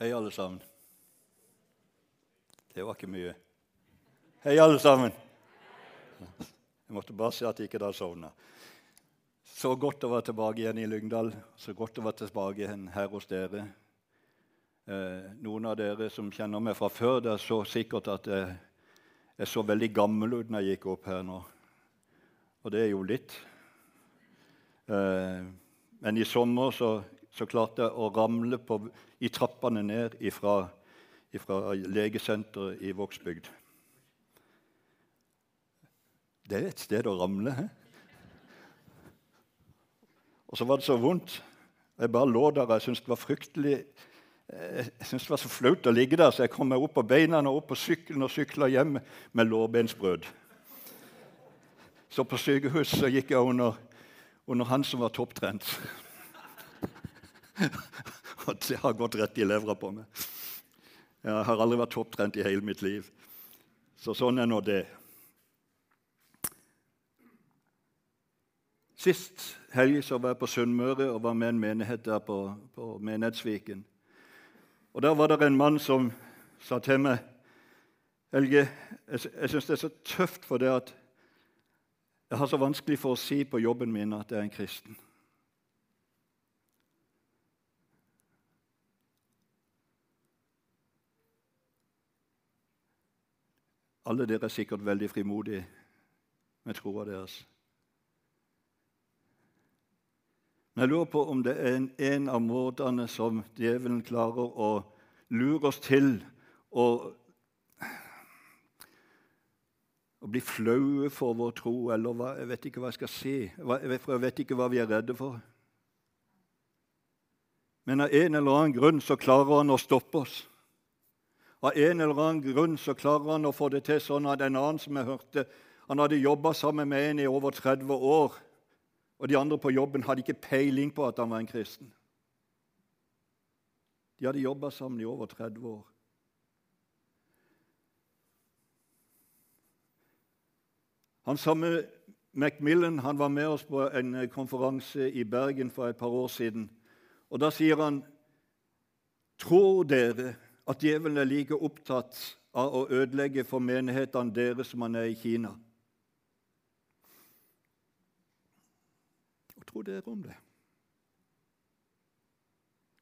Hei, alle sammen. Det var ikke mye. Hei, alle sammen. Jeg måtte bare se at jeg ikke da sovna. Så godt å være tilbake igjen i Lyngdal. Så godt å være tilbake igjen her hos dere. Eh, noen av dere som kjenner meg fra før, det er så sikkert at jeg, jeg så veldig gammel ut når jeg gikk opp her nå. Og det er jo litt. Eh, men i sommer så, så klarte jeg å ramle på, i trappene ned ifra, ifra legesenteret i Vågsbygd. Det er et sted å ramle. He? Og så var det så vondt. Jeg bare lå der og jeg syntes det var fryktelig jeg syntes det var så flaut å ligge der, så jeg kom meg opp på beina og opp på sykkelen og sykla hjem med lårbensbrudd. Så på sykehus så gikk jeg under, under han som var topptrent. Og det har gått rett i levra på meg. Jeg har aldri vært topptrent i hele mitt liv. Så sånn er nå det. Sist helg så var jeg på Sunnmøre og var med en menighet der på, på Menighetsviken. Og Der var det en mann som sa til meg Helge, jeg, jeg syns det er så tøft for det at jeg har så vanskelig for å si på jobben min at jeg er en kristen. Alle dere er sikkert veldig frimodige med troa deres. Men jeg lurer på om det er en, en av måtene som djevelen klarer å lure oss til å, å bli flaue for vår tro, eller hva, jeg vet ikke hva jeg skal si. For jeg vet ikke hva vi er redde for. Men av en eller annen grunn så klarer han å stoppe oss. Av en eller annen grunn så klarer han å få det til sånn at en annen som jeg hørte, han hadde jobba sammen med en i over 30 år. Og de andre på jobben hadde ikke peiling på at han var en kristen. De hadde jobba sammen i over 30 år. Han samme Macmillan han var med oss på en konferanse i Bergen for et par år siden. Og Da sier han Tror dere at djevelen er like opptatt av å ødelegge for menighetene deres som han er i Kina? tror dere om det?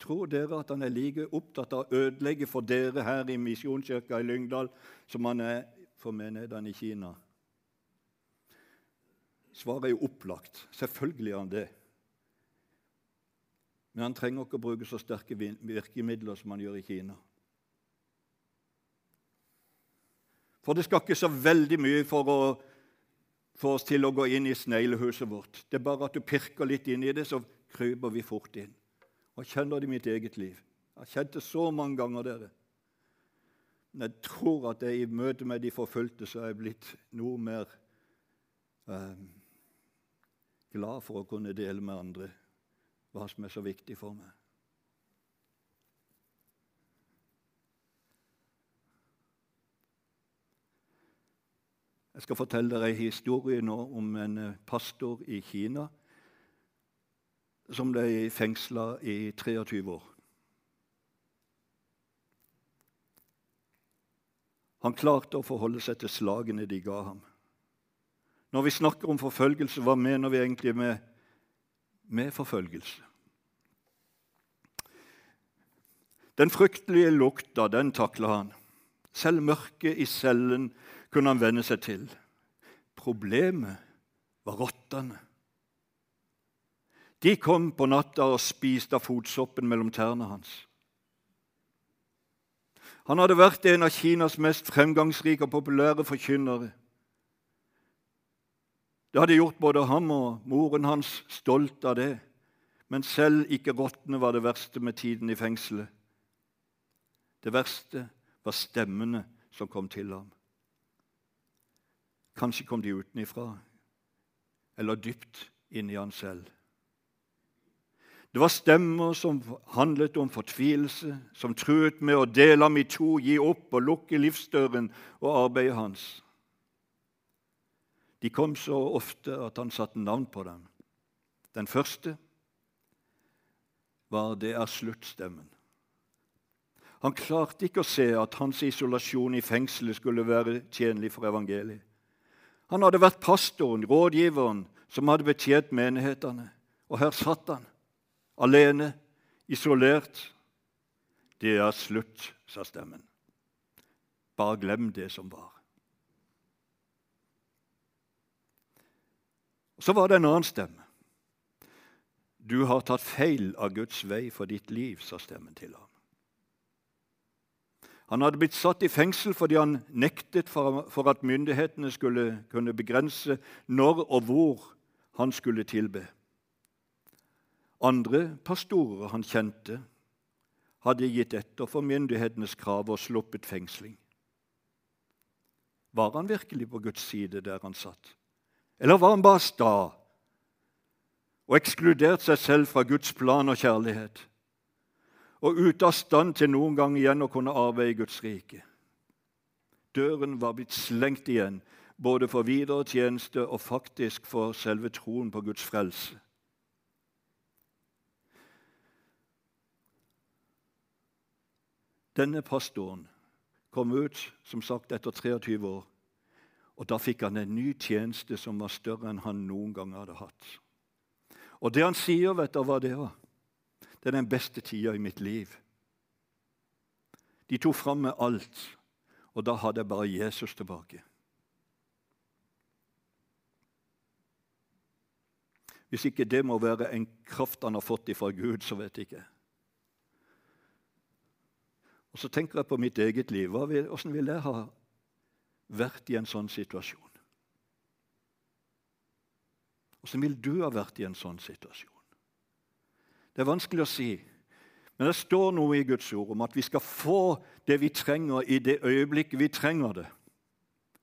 Tror dere at han er like opptatt av å ødelegge for dere her i Misjonskirka i Lyngdal som han er for menighetene i Kina? Svaret er jo opplagt. Selvfølgelig er han det. Men han trenger ikke å bruke så sterke virkemidler som han gjør i Kina. For det skal ikke så veldig mye for å få oss til å gå inn i sneglehuset vårt. Det er bare at du pirker litt inn i det, så kryper vi fort inn. Og Jeg kjenner det i mitt eget liv. Jeg har kjent det så mange ganger, dere. Men jeg tror at jeg i møte med de forfulgte så er jeg blitt noe mer eh, glad for å kunne dele med andre hva som er så viktig for meg. Jeg skal fortelle dere en historie nå om en eh, pastor i Kina som ble fengsla i 23 år. Han klarte å forholde seg til slagene de ga ham. Når vi snakker om forfølgelse, hva mener vi egentlig med, med forfølgelse? Den fryktelige lukta, den takla han. Selv mørket i cellen kunne han venne seg til. Problemet var rottene. De kom på natta og spiste av fotsoppen mellom tærne hans. Han hadde vært en av Kinas mest fremgangsrike og populære forkynnere. Det hadde gjort både ham og moren hans stolt av det, men selv ikke rottene var det verste med tiden i fengselet. Det verste var stemmene som kom til ham. Kanskje kom de utenifra, eller dypt inni han selv. Det var stemmer som handlet om fortvilelse, som truet med å dele ham i to, gi opp og lukke livsdøren og arbeidet hans. De kom så ofte at han satte navn på dem. Den første var 'Det er sluttstemmen'. Han klarte ikke å se at hans isolasjon i fengselet skulle være tjenlig for evangeliet. Han hadde vært pastoren, rådgiveren, som hadde betjent menighetene. Og her satt han, alene, isolert. Det er slutt, sa stemmen. Bare glem det som var. Så var det en annen stemme. Du har tatt feil av Guds vei for ditt liv, sa stemmen til ham. Han hadde blitt satt i fengsel fordi han nektet for at myndighetene skulle kunne begrense når og hvor han skulle tilbe. Andre pastorer han kjente, hadde gitt etter for myndighetenes krav og sluppet fengsling. Var han virkelig på Guds side der han satt? Eller var han bare sta og ekskludert seg selv fra Guds plan og kjærlighet? Og ute av stand til noen gang igjen å kunne arbeide i Guds rike? Døren var blitt slengt igjen, både for videre tjeneste og faktisk for selve troen på Guds frelse. Denne pastoren kom ut som sagt etter 23 år og Da fikk han en ny tjeneste som var større enn han noen gang hadde hatt. Og det han sier, vet du hva det var? Det er den beste tida i mitt liv. De tok fram med alt, og da hadde jeg bare Jesus tilbake. Hvis ikke det må være en kraft han har fått ifra Gud, så vet jeg ikke. Og Så tenker jeg på mitt eget liv. Hvordan vil jeg ha vært i en sånn situasjon? Hvordan vil du ha vært i en sånn situasjon? Det er vanskelig å si, men det står noe i Guds ord om at vi skal få det vi trenger, i det øyeblikket vi trenger det.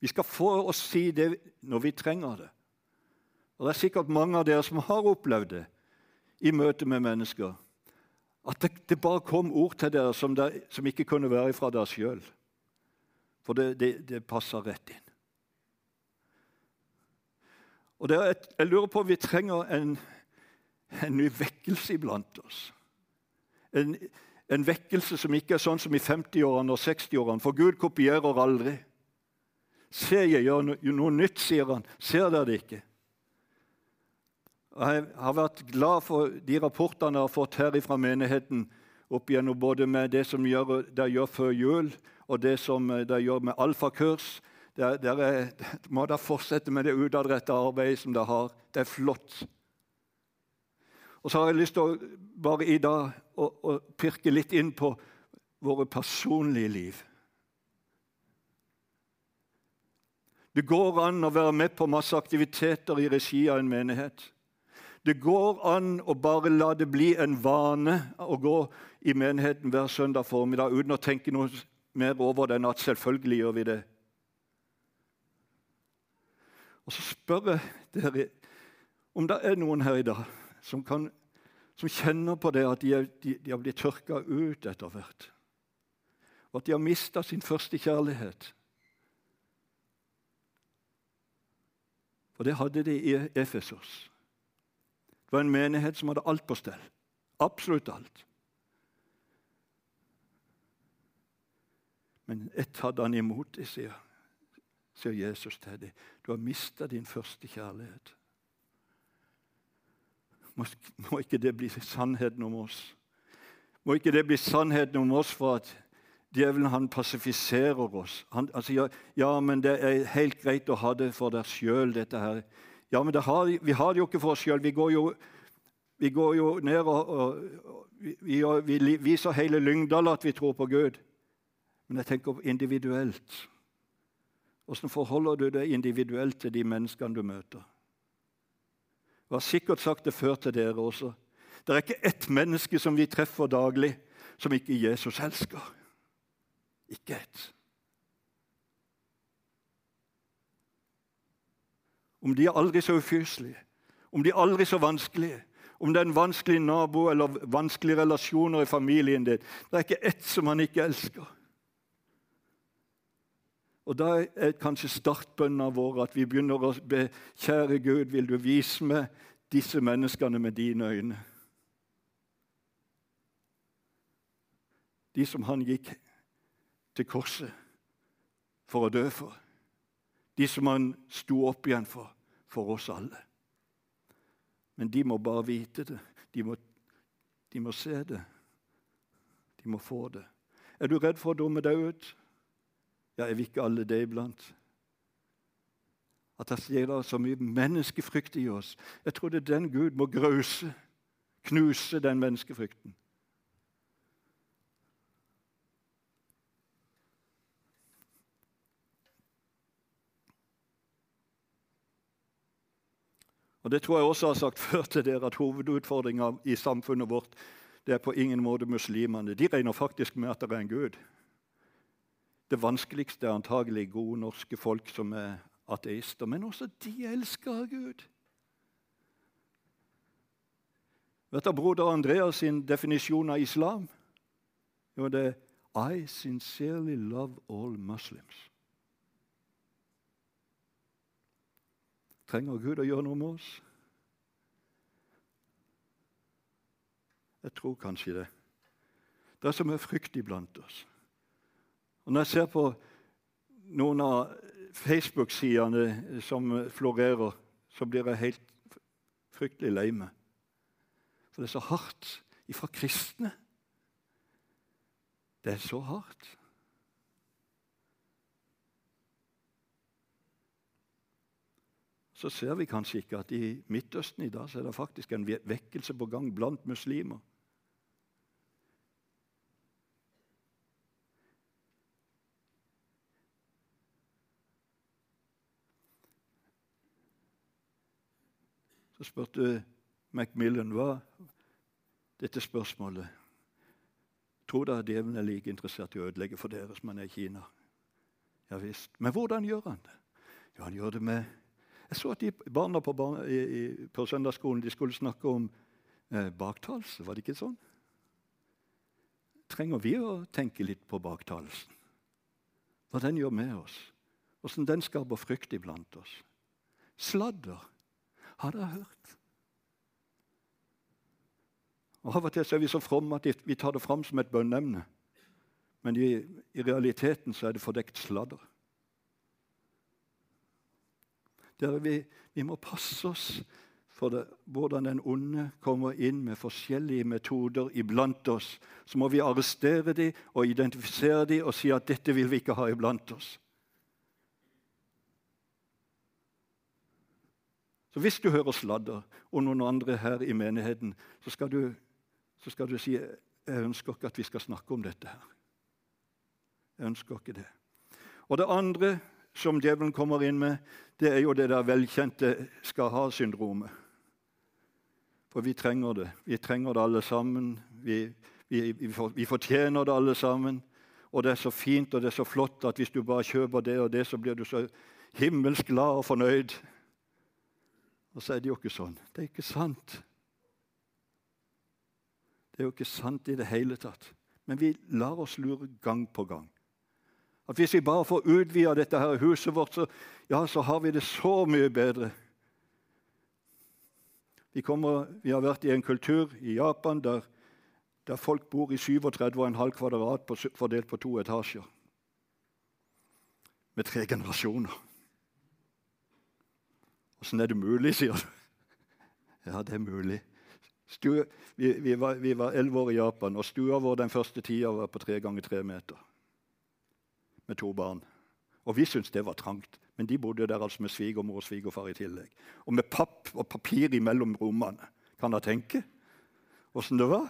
Vi skal få å si det når vi trenger det. Og Det er sikkert mange av dere som har opplevd det i møte med mennesker. At det, det bare kom ord til dere som, der, som ikke kunne være fra dere sjøl. For det, det, det passer rett inn. Og et, Jeg lurer på om vi trenger en, en ny vekkelse iblant oss. En, en, vekkelse som ikke er sånn som i 50-årene og 60-årene, for Gud kopierer aldri. Se, jeg gjør noe nytt, sier han. Ser dere det ikke? Jeg har vært glad for de rapportene jeg har fått her fra menigheten opp igjennom både med det som de gjør før jul, og det som de gjør med alfakurs dere må da fortsette med det utadrettede arbeidet som dere har. Det er flott. Og så har jeg lyst til å bare i dag å, å pirke litt inn på våre personlige liv. Det går an å være med på masse aktiviteter i regi av en menighet. Det går an å bare la det bli en vane å gå i menigheten hver søndag formiddag uten å tenke noe mer over det enn at selvfølgelig gjør vi det. Og så spør jeg dere om det er noen her i dag som, kan, som kjenner på det at de, er, de, de har blitt tørka ut etter hvert. Og at de har mista sin første kjærlighet. For det hadde de i Efesos. Det var en menighet som hadde alt på stell. Absolutt alt. Men ett hadde han imot sier sier Jesus til dem. Du har mista din første kjærlighet. Må, ikke det bli sannheten om oss? Må ikke det bli sannheten om oss for at djevelen han pasifiserer oss? Han, altså, ja, ja, men det er helt greit å ha det for deg sjøl, dette her. Ja, men har, vi har det jo ikke for oss sjøl. Vi, vi, går jo ned og, og vi, vi, viser hele Lyngdal at vi tror på Gud. Men jeg tenker individuelt. Hvordan forholder du deg individuelt til de menneskene du møter? Jeg har sikkert sagt det før til dere også. Det er ikke ett menneske som vi treffer daglig, som ikke Jesus elsker. Ikke ett. Om de er aldri så ufyselige, om de er aldri så vanskelige, om det er en vanskelig nabo eller vanskelige relasjoner i familien din Det er ikke ett som han ikke elsker. Og Da er kanskje startbønna vår at vi begynner å be Kjære Gud, vil du vise meg disse menneskene med dine øyne? De som han gikk til korset for å dø for. De som han sto opp igjen for, for oss alle. Men de må bare vite det. De må, de må se det. De må få det. Er du redd for å dumme deg ut? Ja, er vi ikke alle det iblant? At det sier så mye menneskefrykt i oss. Jeg tror det er den Gud må grause, knuse den menneskefrykten. Og Det tror jeg også har sagt før til dere, at hovedutfordringa i samfunnet vårt det er på ingen måte muslimene. De regner faktisk med at det er en gud. Det vanskeligste er antagelig gode norske folk som er ateister. Men også de elsker Gud. Vet du broder Andreas sin definisjon av islam? Jo, det er I sincerely love all Muslims. Trenger Gud å gjøre noe med oss? Jeg tror kanskje det. Det er så mye frykt iblant oss. Og Når jeg ser på noen av Facebook-sidene som florerer, så blir jeg helt fryktelig lei meg. For det er så hardt ifra kristne. Det er så hardt. så ser vi kanskje ikke at i Midtøsten i dag så er det faktisk en vekkelse på gang blant muslimer. Spurte Macmillan hva dette spørsmålet Tror dere djevelen er like interessert i å ødelegge for dere som han er i Kina? Ja visst. Men hvordan gjør han det? Jo, han gjør det med jeg så at de barna på, barna, i, på søndagsskolen skulle snakke om eh, baktalelse. Var det ikke sånn? Trenger vi å tenke litt på baktalelsen? Hva den gjør med oss? Åssen den skaper frykt iblant oss? Sladder. Har dere hørt? Og Av og til er vi så fromme at vi tar det fram som et bønneemne. Men i, i realiteten så er det fordekt sladder. Der vi, vi må passe oss for det, hvordan den onde kommer inn med forskjellige metoder iblant oss. Så må vi arrestere dem og identifisere dem og si at dette vil vi ikke ha iblant oss. Så Hvis du hører sladder og noen andre her i menigheten, så skal du, så skal du si jeg ønsker ikke at vi skal snakke om dette her. Jeg ønsker ikke det. Og det andre som djevelen kommer inn med, det er jo det der velkjente skal ha-syndromet. For vi trenger det. Vi trenger det alle sammen. Vi, vi, vi, fortjener det alle sammen. Og det er så fint og det er så flott at hvis du bare kjøper det og det, så blir du så himmelsk glad og fornøyd. Og så er det jo ikke sånn. Det er ikke sant. Det er jo ikke sant i det hele tatt. Men vi lar oss lure gang på gang. At hvis vi bare får utvida dette her huset vårt, så, ja, så har vi det så mye bedre. Vi, kommer, vi har vært i en kultur i Japan der, der folk bor i 37,5 kvadrat på, fordelt på to etasjer. Med tre generasjoner. Åssen er det mulig, sier du. Ja, det er mulig. Stue, vi, vi var elleve år i Japan, og stua vår den første tida var på tre ganger tre meter med to barn. Og vi syntes det var trangt. Men de bodde der altså med svigermor og svigerfar i tillegg. Og med papp og papir imellom rommene. Kan dere tenke åssen det var?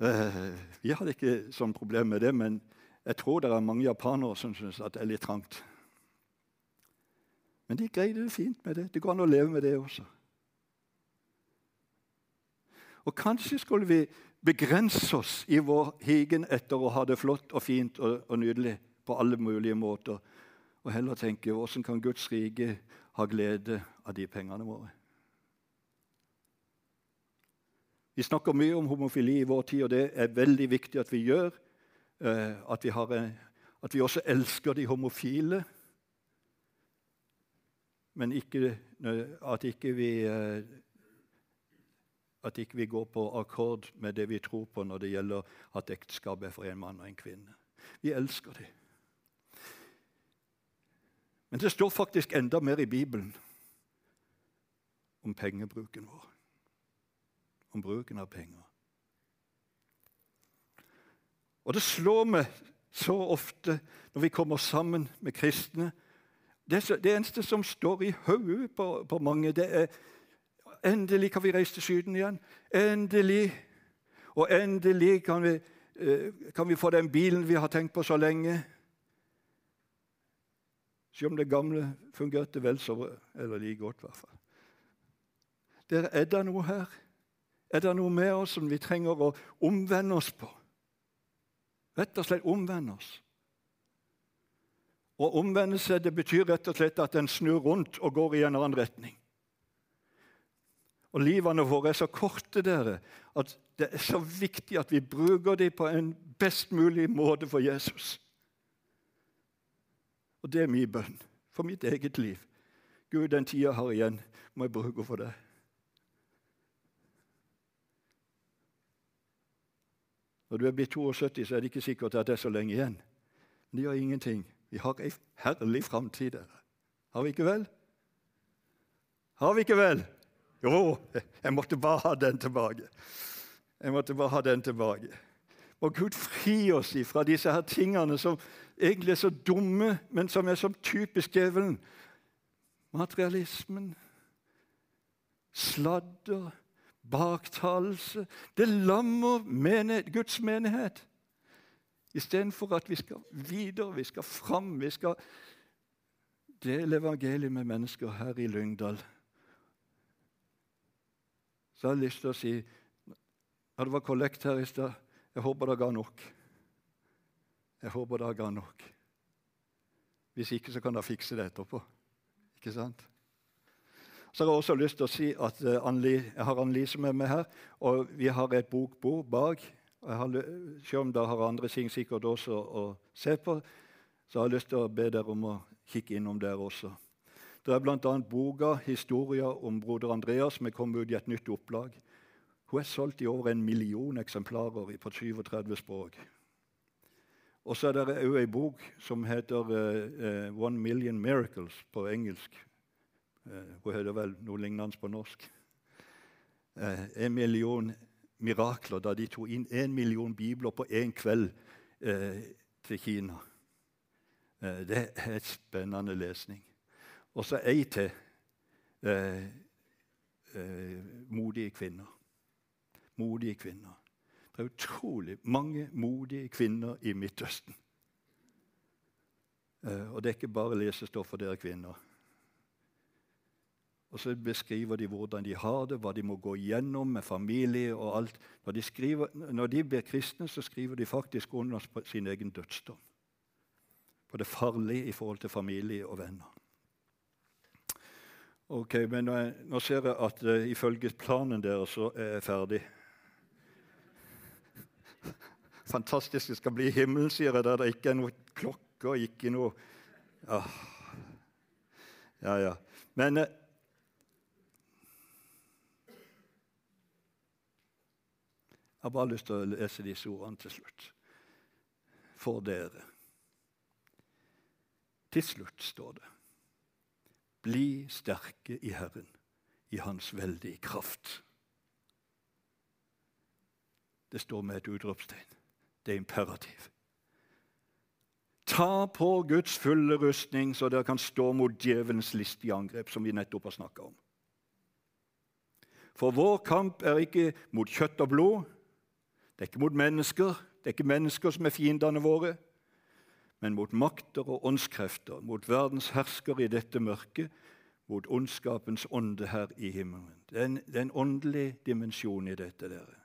Eh, vi hadde ikke sånn problem med det, men jeg tror det er mange japanere som syns det er litt trangt. Men de greide det fint med det. Det går an å leve med det også. Og kanskje skulle vi begrense oss i vår higen etter å ha det flott og fint og, og nydelig på alle mulige måter, og heller tenke hvordan kan Guds rike ha glede av de pengene våre? Vi snakker mye om homofili i vår tid, og det er veldig viktig at vi gjør. Eh, at vi, en, at vi også elsker de homofile. Men ikke, at ikke vi eh, at ikke vi går på akkord med det vi tror på når det gjelder at ekteskapet er for en mann og en kvinne. Vi elsker dem. Men det står faktisk enda mer i Bibelen om pengebruken vår. Om bruken av penger. Og det slår meg så ofte når vi kommer sammen med kristne Det, det eneste som står i hodet på, på, mange, det er Endelig kan vi reise til Syden igjen. Endelig. Og endelig kan vi, eh, kan vi få den bilen vi har tenkt på så lenge. Selv om det gamle fungerte vel så eller like godt. I hvert fall. Der er det noe her? Er det noe med oss som vi trenger å omvende oss på? Rett og slett omvende oss. Å omvendelse det betyr rett og slett at en snur rundt og går i en annen retning. Og livene våre er så korte dere, at det er så viktig at vi bruker dem på en best mulig måte for Jesus. Og det er min bønn for mitt eget liv. Gud, den tida jeg har igjen, må jeg bruke for deg. Når du er blitt 72, så er det ikke sikkert at det er så lenge igjen. Men det gjør ingenting. Vi har ei herlig framtid dere. Har vi ikke vel? Har vi ikke vel? Jo, jeg måtte bare ha den tilbake. Jeg måtte bare ha den tilbake. Og Gud fri oss fra disse her tingene som egentlig er så dumme, men som er som typisk djevelen. Materialismen, sladder, baktalelse. Det lammer Guds menighet. Istedenfor at vi skal videre, vi skal fram, vi skal dele evangeliet med mennesker her i Lyngdal. Så jeg har lyst til å si ja, Det var kollekt her i stad. Jeg håper det ga nok. Jeg håper det ga nok. Hvis ikke, så kan dere fikse det etterpå. Ikke sant? Så har jeg også lyst til å si at eh, jeg har Ann-Lise med meg her. Og vi har et bokbord bak. Selv om det har andre ting sikkert også å se på, så har jeg lyst til å be dere om å kikke innom der også. Det er bl.a. boka 'Historier om broder Andreas', som er kommet ut i et nytt opplag. Hun er solgt i over en million eksemplarer på 37 språk. Og så er det òg ei bok som heter uh, 'One Million Miracles' på engelsk. Uh, hun heter vel noe lignende på norsk. Uh, en million mirakler da de tok inn en million bibler på én kveld til Kina. det er et spennende lesning. Og så ei til modige kvinner. Modige kvinner. Det er utrolig mange modige kvinner i Midtøsten. Uh, og det er ikke bare lesestoff for dere kvinner. Og så beskriver de hvordan de har det, hva de må gå igjennom med familie og alt. Når de, skriver, når de blir kristne, så skriver de faktisk under sin egen dødsdom. For det er farlig i forhold til familie og venner. Ok, men Nå, nå ser jeg at uh, ifølge planen deres så er jeg ferdig fantastisk det skal bli i himmelen, sier jeg, der det ikke er klokke og ikke noe ah. Ja, ja. Men eh, Jeg har bare lyst til å lese disse ordene til slutt. For dere. Til slutt står det Bli sterke i Herren, i Hans veldige kraft. Det står med et utropstegn. Det er imperativ. Ta på Guds fulle rustning, så dere kan stå mot djevelens listige angrep, som vi nettopp har snakka om. For vår kamp er ikke mot kjøtt og blod, det er ikke mot mennesker. Det er ikke mennesker som er fiendene våre, men mot makter og åndskrefter, mot verdens hersker i dette mørket, mot ondskapens ånde her i himmelen. Det er en, det er en åndelig dimensjon i dette. dere.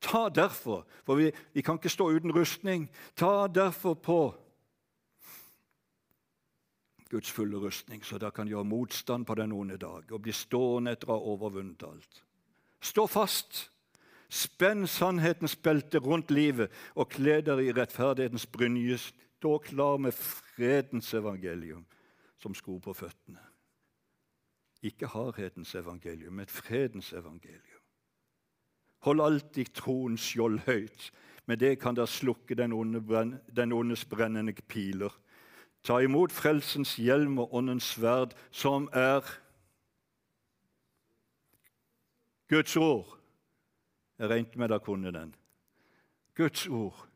Ta derfor, for vi, vi kan ikke stå uten rustning, ta derfor på Guds fulle rustning, så dere kan gjøre motstand på den onde dag og bli stående etter å ha overvunnet alt. Stå fast! Spenn sannhetens belte rundt livet og kle dere i rettferdighetens brynje. Stå klar med fredens evangelium som sko på føttene. Ikke hardhetens evangelium, men fredens evangelium. Hold alltid troens skjold høyt. Med det kan dere slukke den, onde, den ondes brennende piler. Ta imot frelsens hjelm og åndens sverd, som er Guds ord. Jeg regnet med dere kunne den. Guds ord.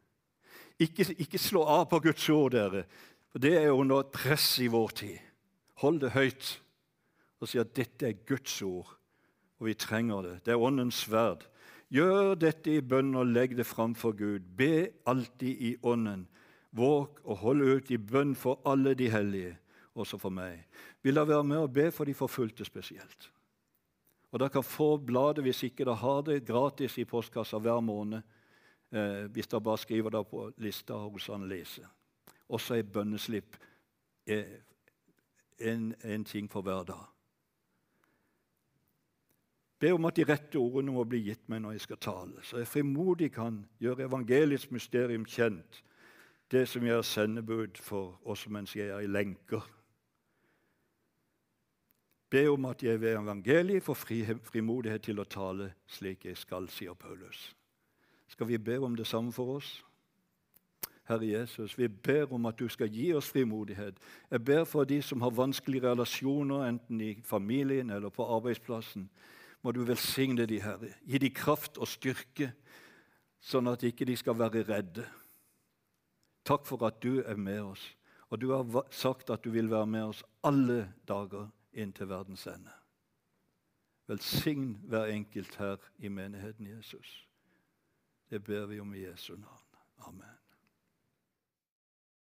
Ikke, ikke slå av på Guds ord, dere, for det er under et press i vår tid. Hold det høyt og si at dette er Guds ord, og vi trenger det. Det er Åndens sverd. Gjør dette i bønn og legg det fram for Gud. Be alltid i Ånden. Våg å holde ut i bønn for alle de hellige, også for meg. Vil dere være med og be for de forfulgte spesielt? Og Dere kan få bladet hvis ikke dere har det, gratis i postkassa hver måned. Eh, hvis dere bare skriver det på lista hos Annelise. Også er bønneslipp. Eh, en, en ting for hver dag. Be om at de rette ordene må bli gitt meg når jeg skal tale, så jeg frimodig kan gjøre evangeliets mysterium kjent, det som er sendebud for oss mens jeg er i lenker. Be om at jeg ved evangeliet får fri, frimodighet til å tale slik jeg skal, sier Paulus. Skal vi be om det samme for oss? Herre Jesus, vi ber om at du skal gi oss frimodighet. Jeg ber for de som har vanskelige relasjoner, enten i familien eller på arbeidsplassen. Må du velsigne de, Herre. Gi de kraft og styrke, sånn at ikke de skal være redde. Takk for at du er med oss, og du har sagt at du vil være med oss alle dager inntil verdens ende. Velsign hver enkelt her i menigheten Jesus. Det ber vi om i Jesu navn. Amen.